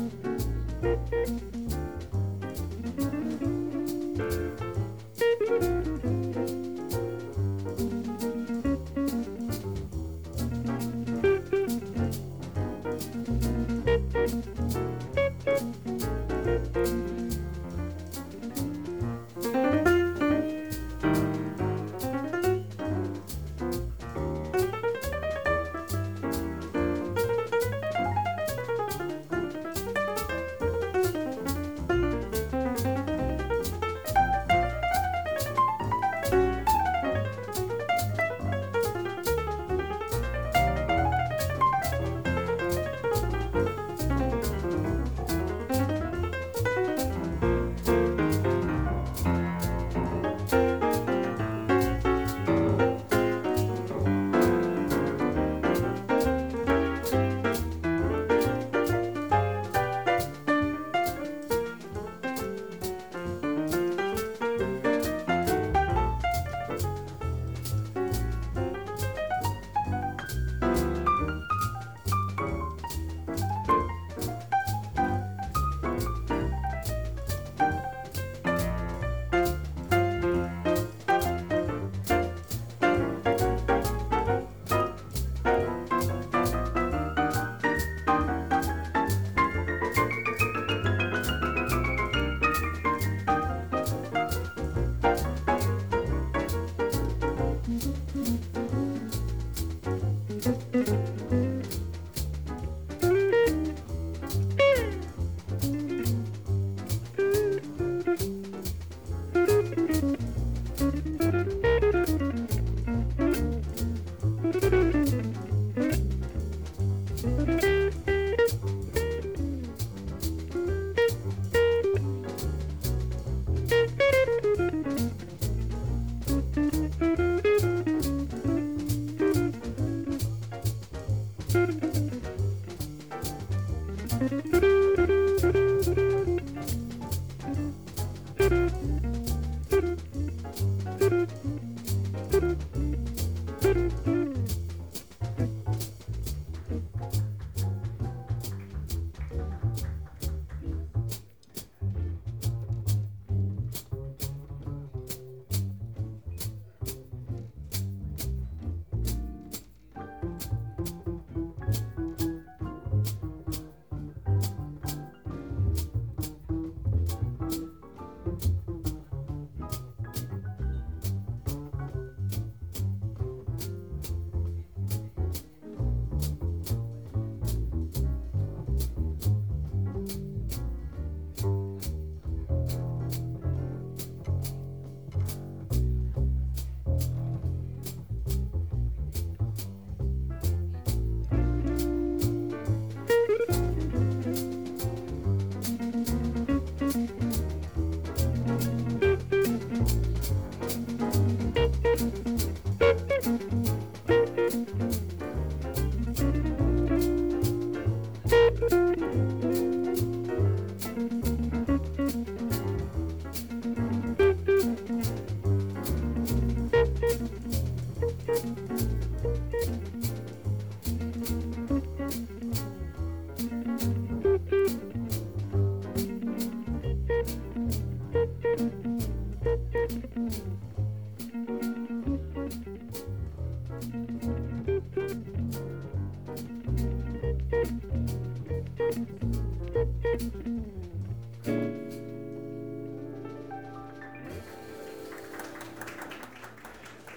Mm-hmm.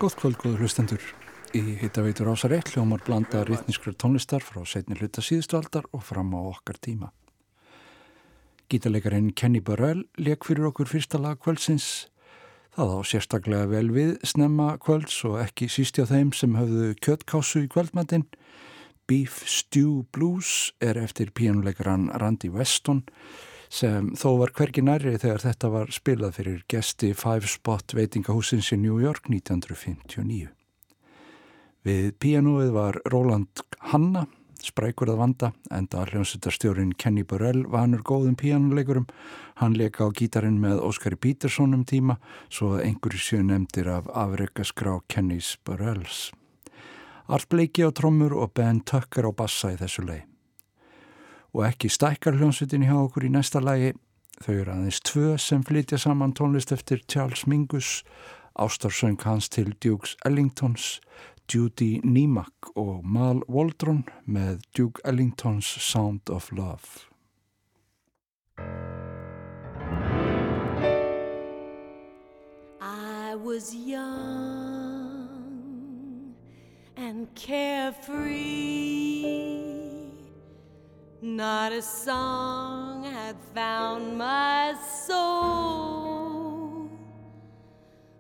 Góð kvöld, góður hlustendur. Í hittaveitur ásar eitt hljómar blanda rítniskra tónlistar frá setni hluta síðustu aldar og fram á okkar tíma. Gítarleikarinn Kenny Burrell leik fyrir okkur fyrsta lag kvöldsins. Það á sérstaklega vel við snemma kvölds og ekki sísti á þeim sem höfðu kjöttkásu í kvöldmatinn. Beef Stew Blues er eftir píjónuleikaran Randy Weston sem þó var hvergi nærri þegar þetta var spilað fyrir gesti Five Spot veitingahúsins í New York 1959. Við pianoið var Roland Hanna, sprækurað vanda, enda hljómsuttarstjórin Kenny Burrell vanur góðum pianoleikurum. Hann leka á gítarin með Óskari Peterson um tíma, svo að einhverju sjö nefndir af afreikaskrá Kennys Burrells. Allt bleiki á trommur og Ben Tucker á bassa í þessu lei. Og ekki stækkar hljómsveitin hjá okkur í næsta lagi. Þau eru aðeins tvö sem flytja saman tónlist eftir Charles Mingus, ástarsöng hans til Dukes Ellingtons, Judy Niemak og Mal Waldron með Duke Ellingtons Sound of Love. I was young and carefree. Not a song had found my soul.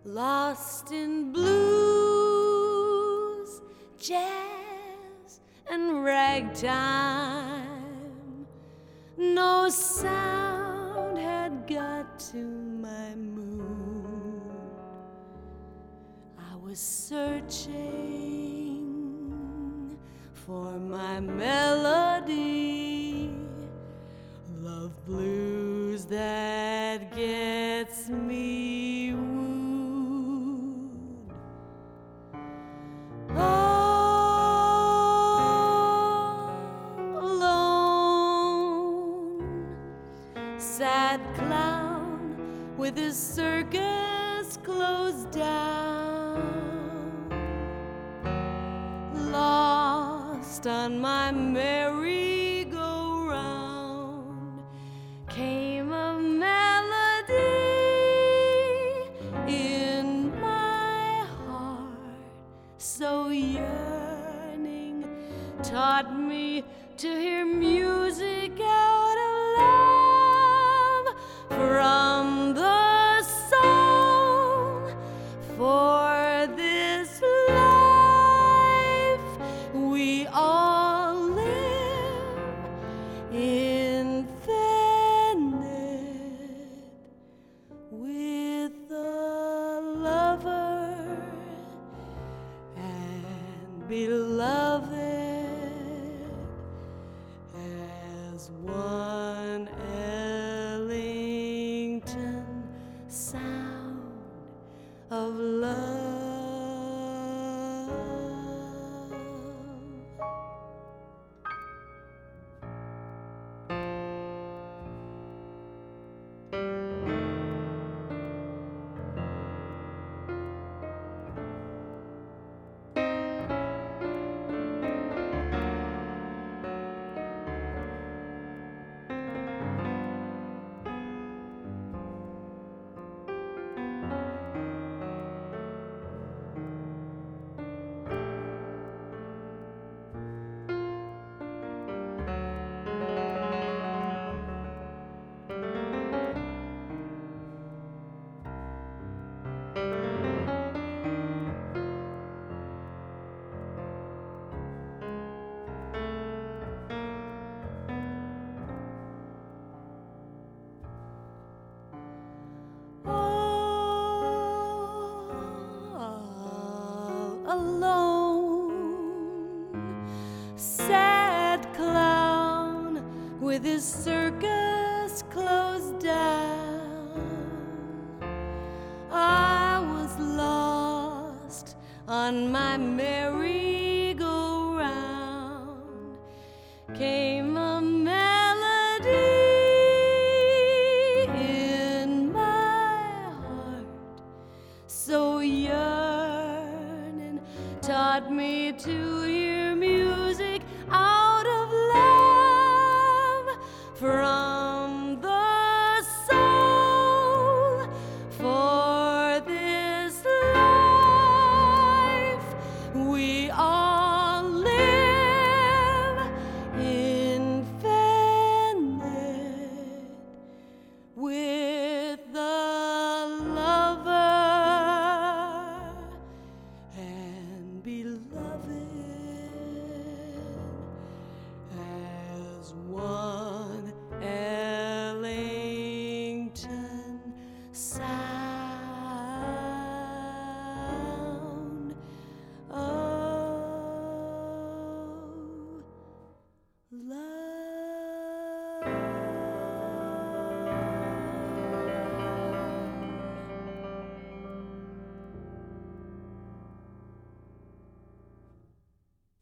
Lost in blues, jazz, and ragtime. No sound had got to my mood. I was searching for my melody. That gets me wooed. All alone, sad clown with his circus closed down. Lost on my so yearning taught me to hear music out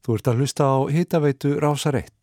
Þú ert að hlusta á hitaveitu Rásar 1.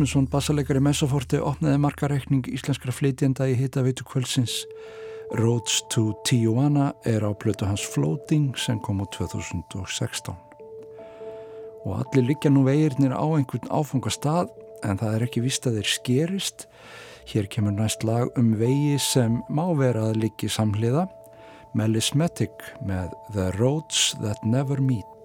Ásmundsson, bassaleikari Messaforti, opnaði markareikning íslenskra flytjenda í hitaveitu kvöldsins. Roads to Tijuana er á blötu hans Floating sem kom á 2016. Og allir liggja nú vegirnir á einhvern áfangastad en það er ekki vist að þeir skerist. Hér kemur næst lag um vegi sem má vera að liggi samhliða. Melismetic með The Roads That Never Meet.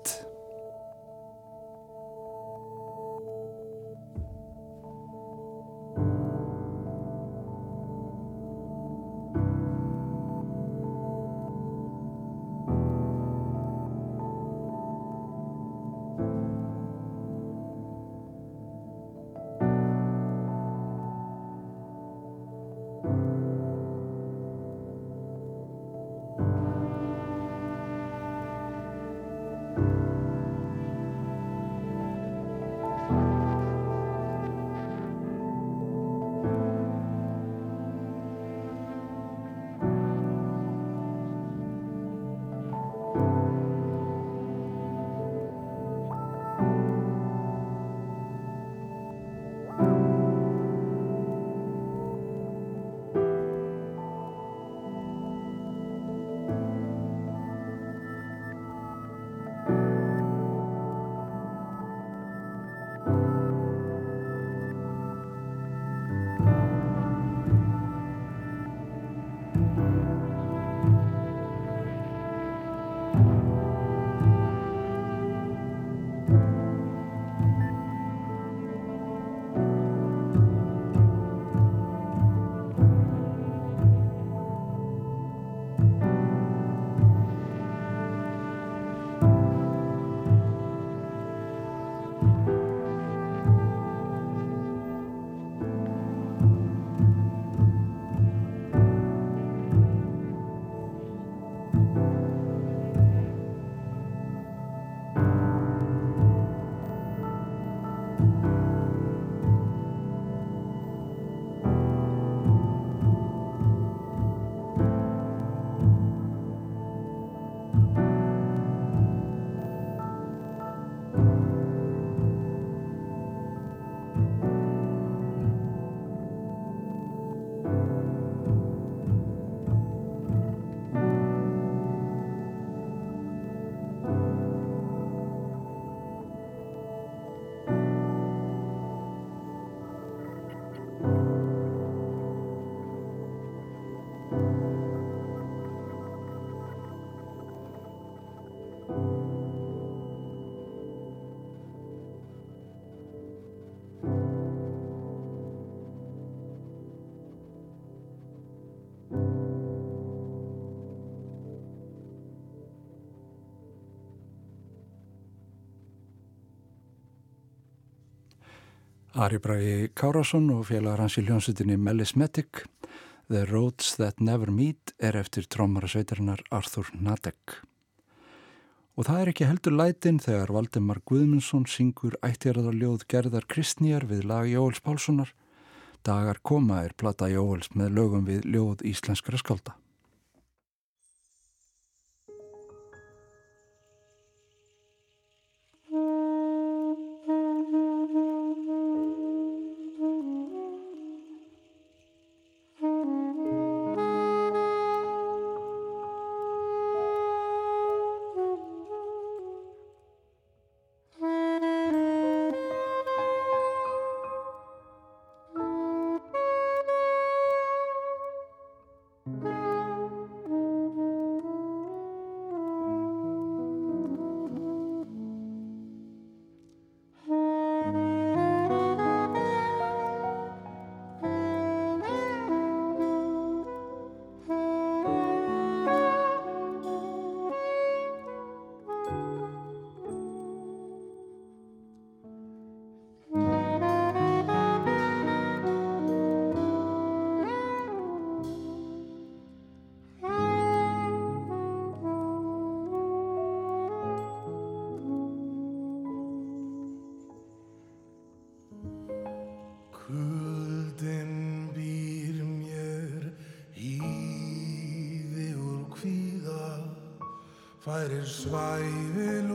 Ari Bragi Kárasson og félagar hans í hljónsutinni Melismetic The Roads That Never Meet er eftir trómara sveitarinnar Arthur Nadek. Og það er ekki heldur lætin þegar Valdemar Guðmundsson syngur ættjaraðarljóð gerðar kristnýjar við lag Jóhels Pálssonar. Dagar koma er plata Jóhels með lögum við ljóð íslenskara skálda. Færir svæfil úr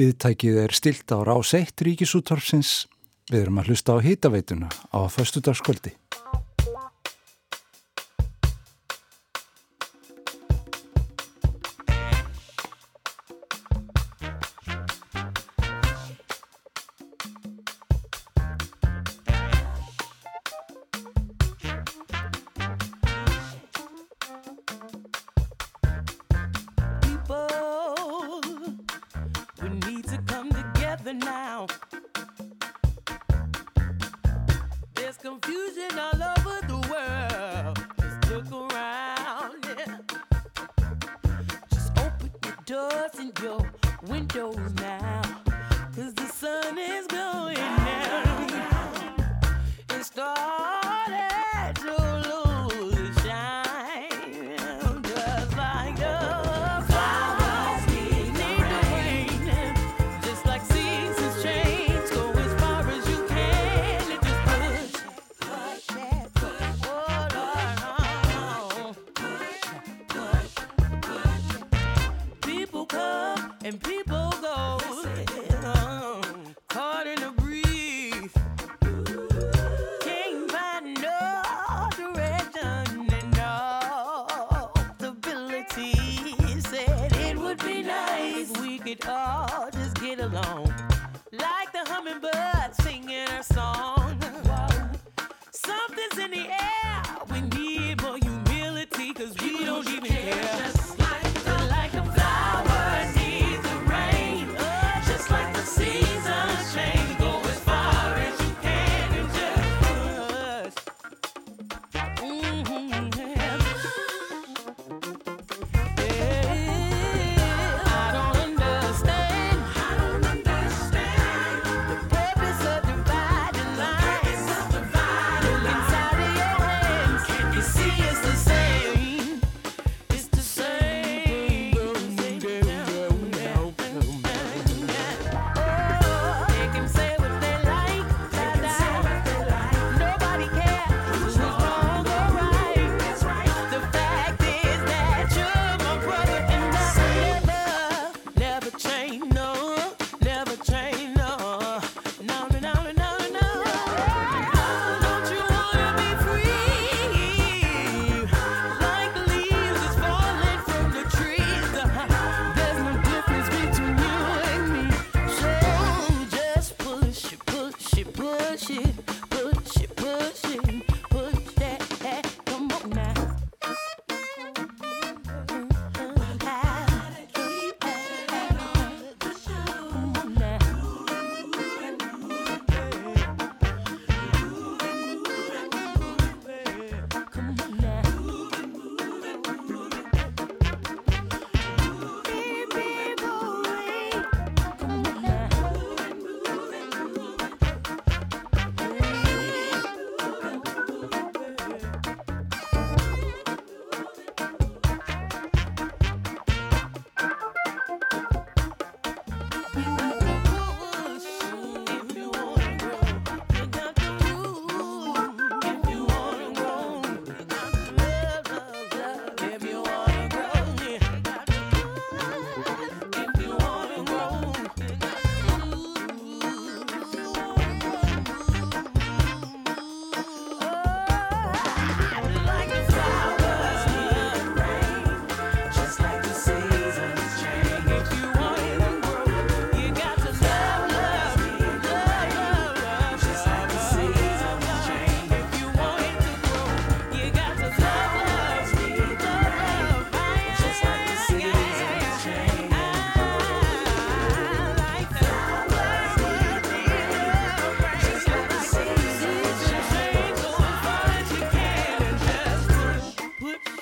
Viðtækið er stilt á rás eitt ríkisúttorfsins. Við erum að hlusta á hýtaveituna á förstudagskvöldi. now.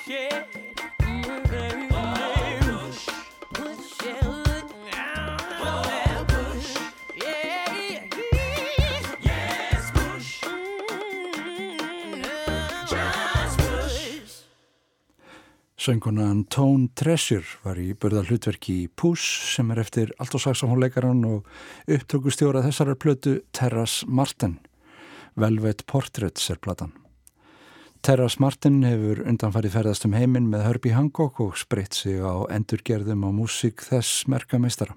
Söngunan Tone Treasure var í börða hlutverki í Pús sem er eftir allt og sags á hónleikaran og upptökustjóra þessarar plötu Terras Martin. Velveit Portraits er platan. Terras Martin hefur undanfarið ferðast um heiminn með Herbie Hancock og sprit sig á endurgerðum á músík þess merkameistara.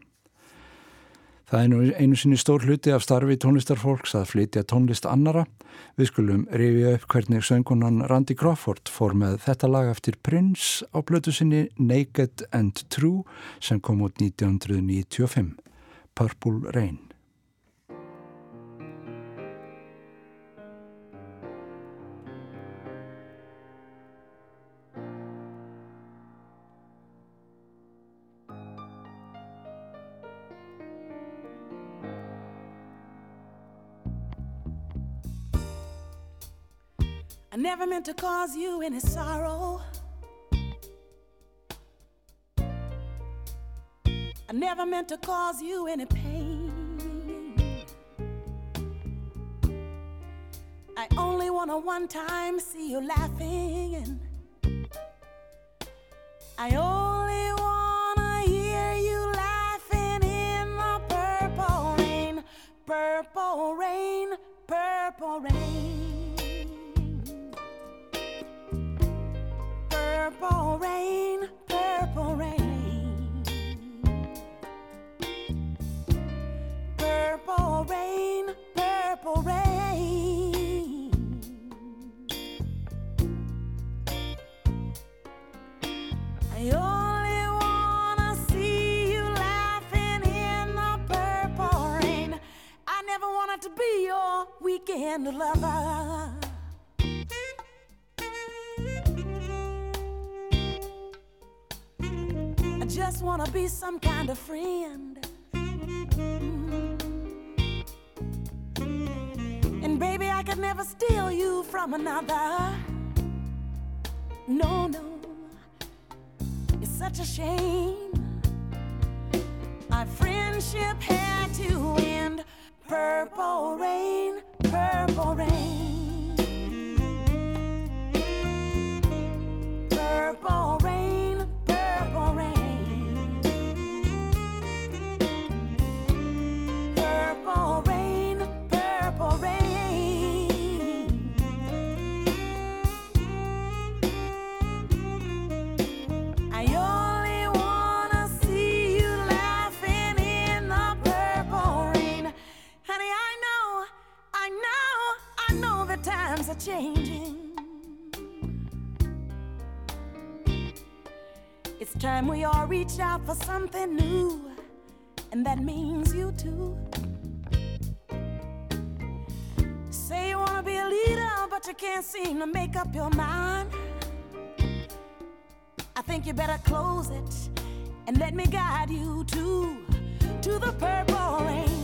Það er nú einu sinni stór hluti af starfi tónlistarfolks að flytja tónlist annara. Við skulum rifja upp hvernig söngunan Randy Crawford fór með þetta lag eftir Prince á blötu sinni Naked and True sem kom út 1995, Purple Rain. never meant to cause you any sorrow. I never meant to cause you any pain. I only wanna one time see you laughing, I only. Weekend lover. I just wanna be some kind of friend. Mm. And baby, I could never steal you from another. No, no, it's such a shame. Our friendship had to end. Purple rain, purple rain. Out for something new, and that means you too. Say you wanna be a leader, but you can't seem to make up your mind. I think you better close it and let me guide you to to the purple rain.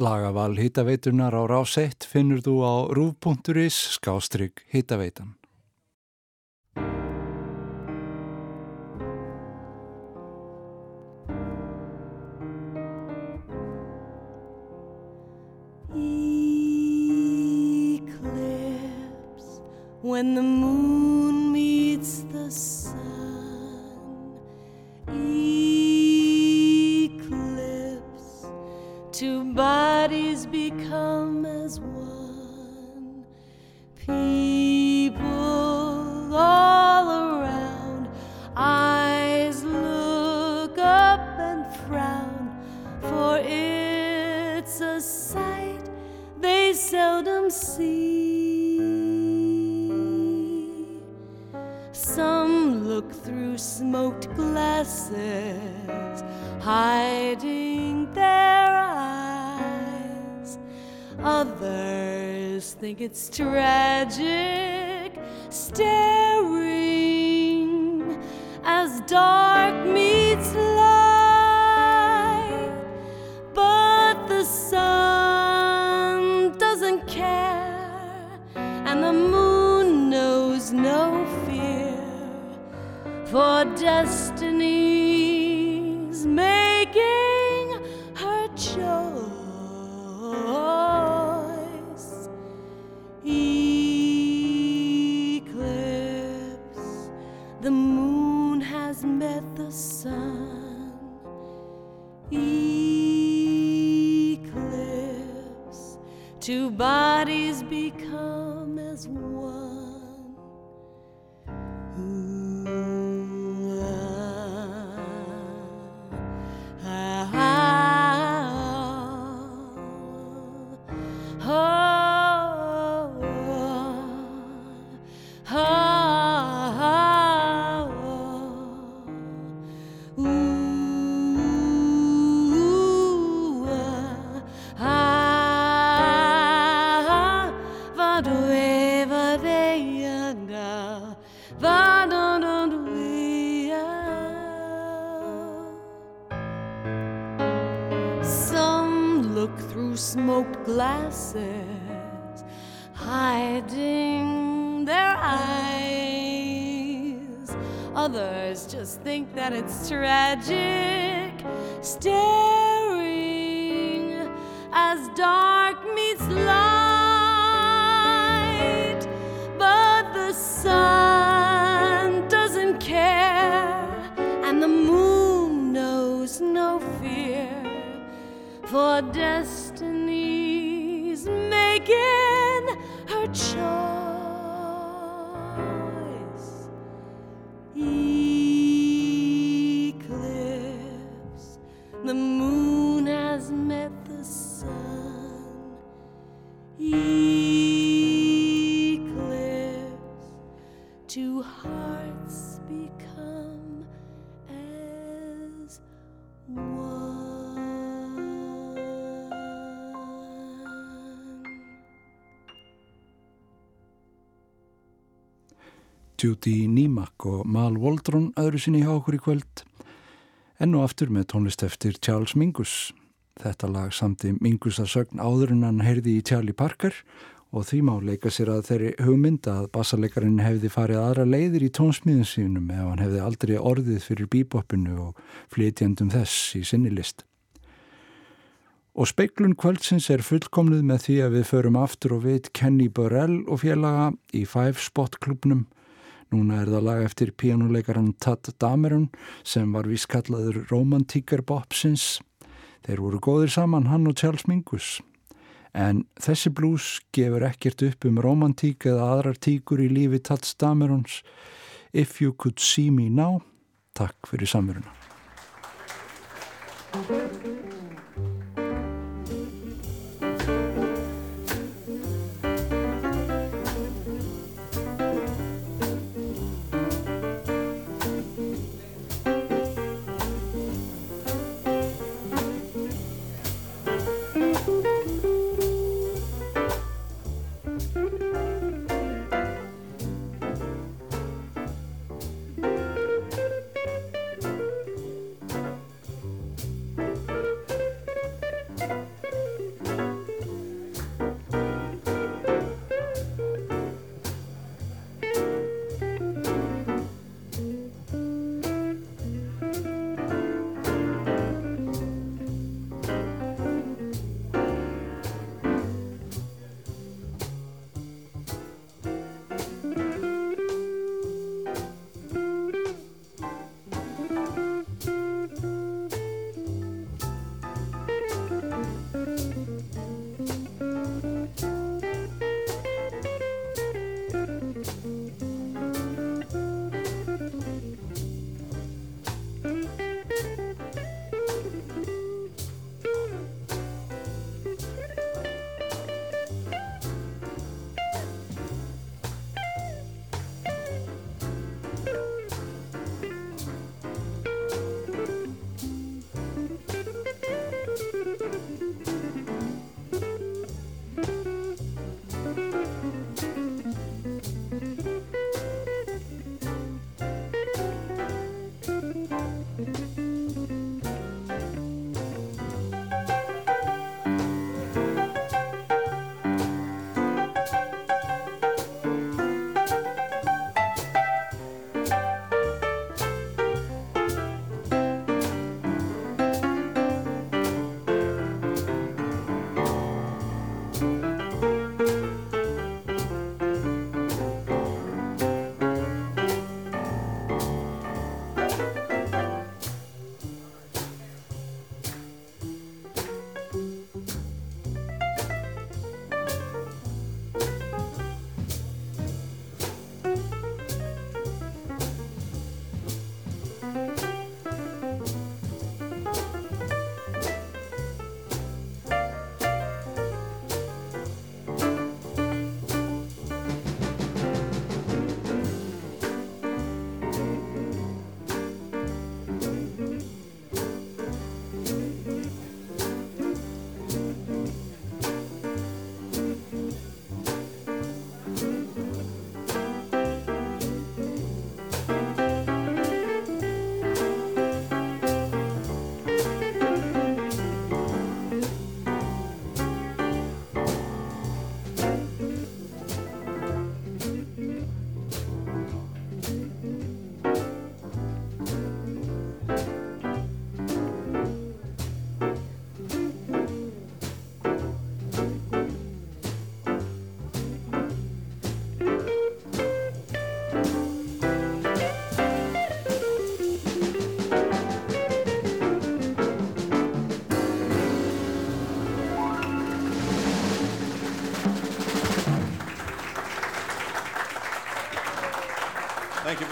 Lagaval hitaveitunar á rás 1 finnur þú á rúf.is skástrygg hitaveitan. Eclipse when the moon become as one. People all around, eyes look up and frown, for it's a sight they seldom see. Some look through smoked glasses, hiding their. Others think it's tragic, staring as dark Just. Judy Niemak og Mal Waldron öðru sinni hjá okkur í kvöld. Enn og aftur með tónlist eftir Charles Mingus. Þetta lag samti Mingus að sögn áður en hann heyrði í Charlie Parker og því má leika sér að þeirri hugmynda að bassalekarinn hefði farið aðra leiðir í tónsmíðin sínum ef hann hefði aldrei orðið fyrir bíboppinu og flytjandum þess í sinni list. Og speiklun kvöldsins er fullkomluð með því að við förum aftur og veit Kenny Burrell og félaga í Five Spot klubnum Núna er það lag eftir píjánuleikaran Tad Dameron sem var vískallaður romantíkar bopsins. Þeir voru góðir saman, hann og Charles Mingus. En þessi blues gefur ekkert upp um romantík eða aðrar tíkur í lífi Tad Damerons. If you could see me now. Takk fyrir samveruna.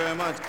Very much.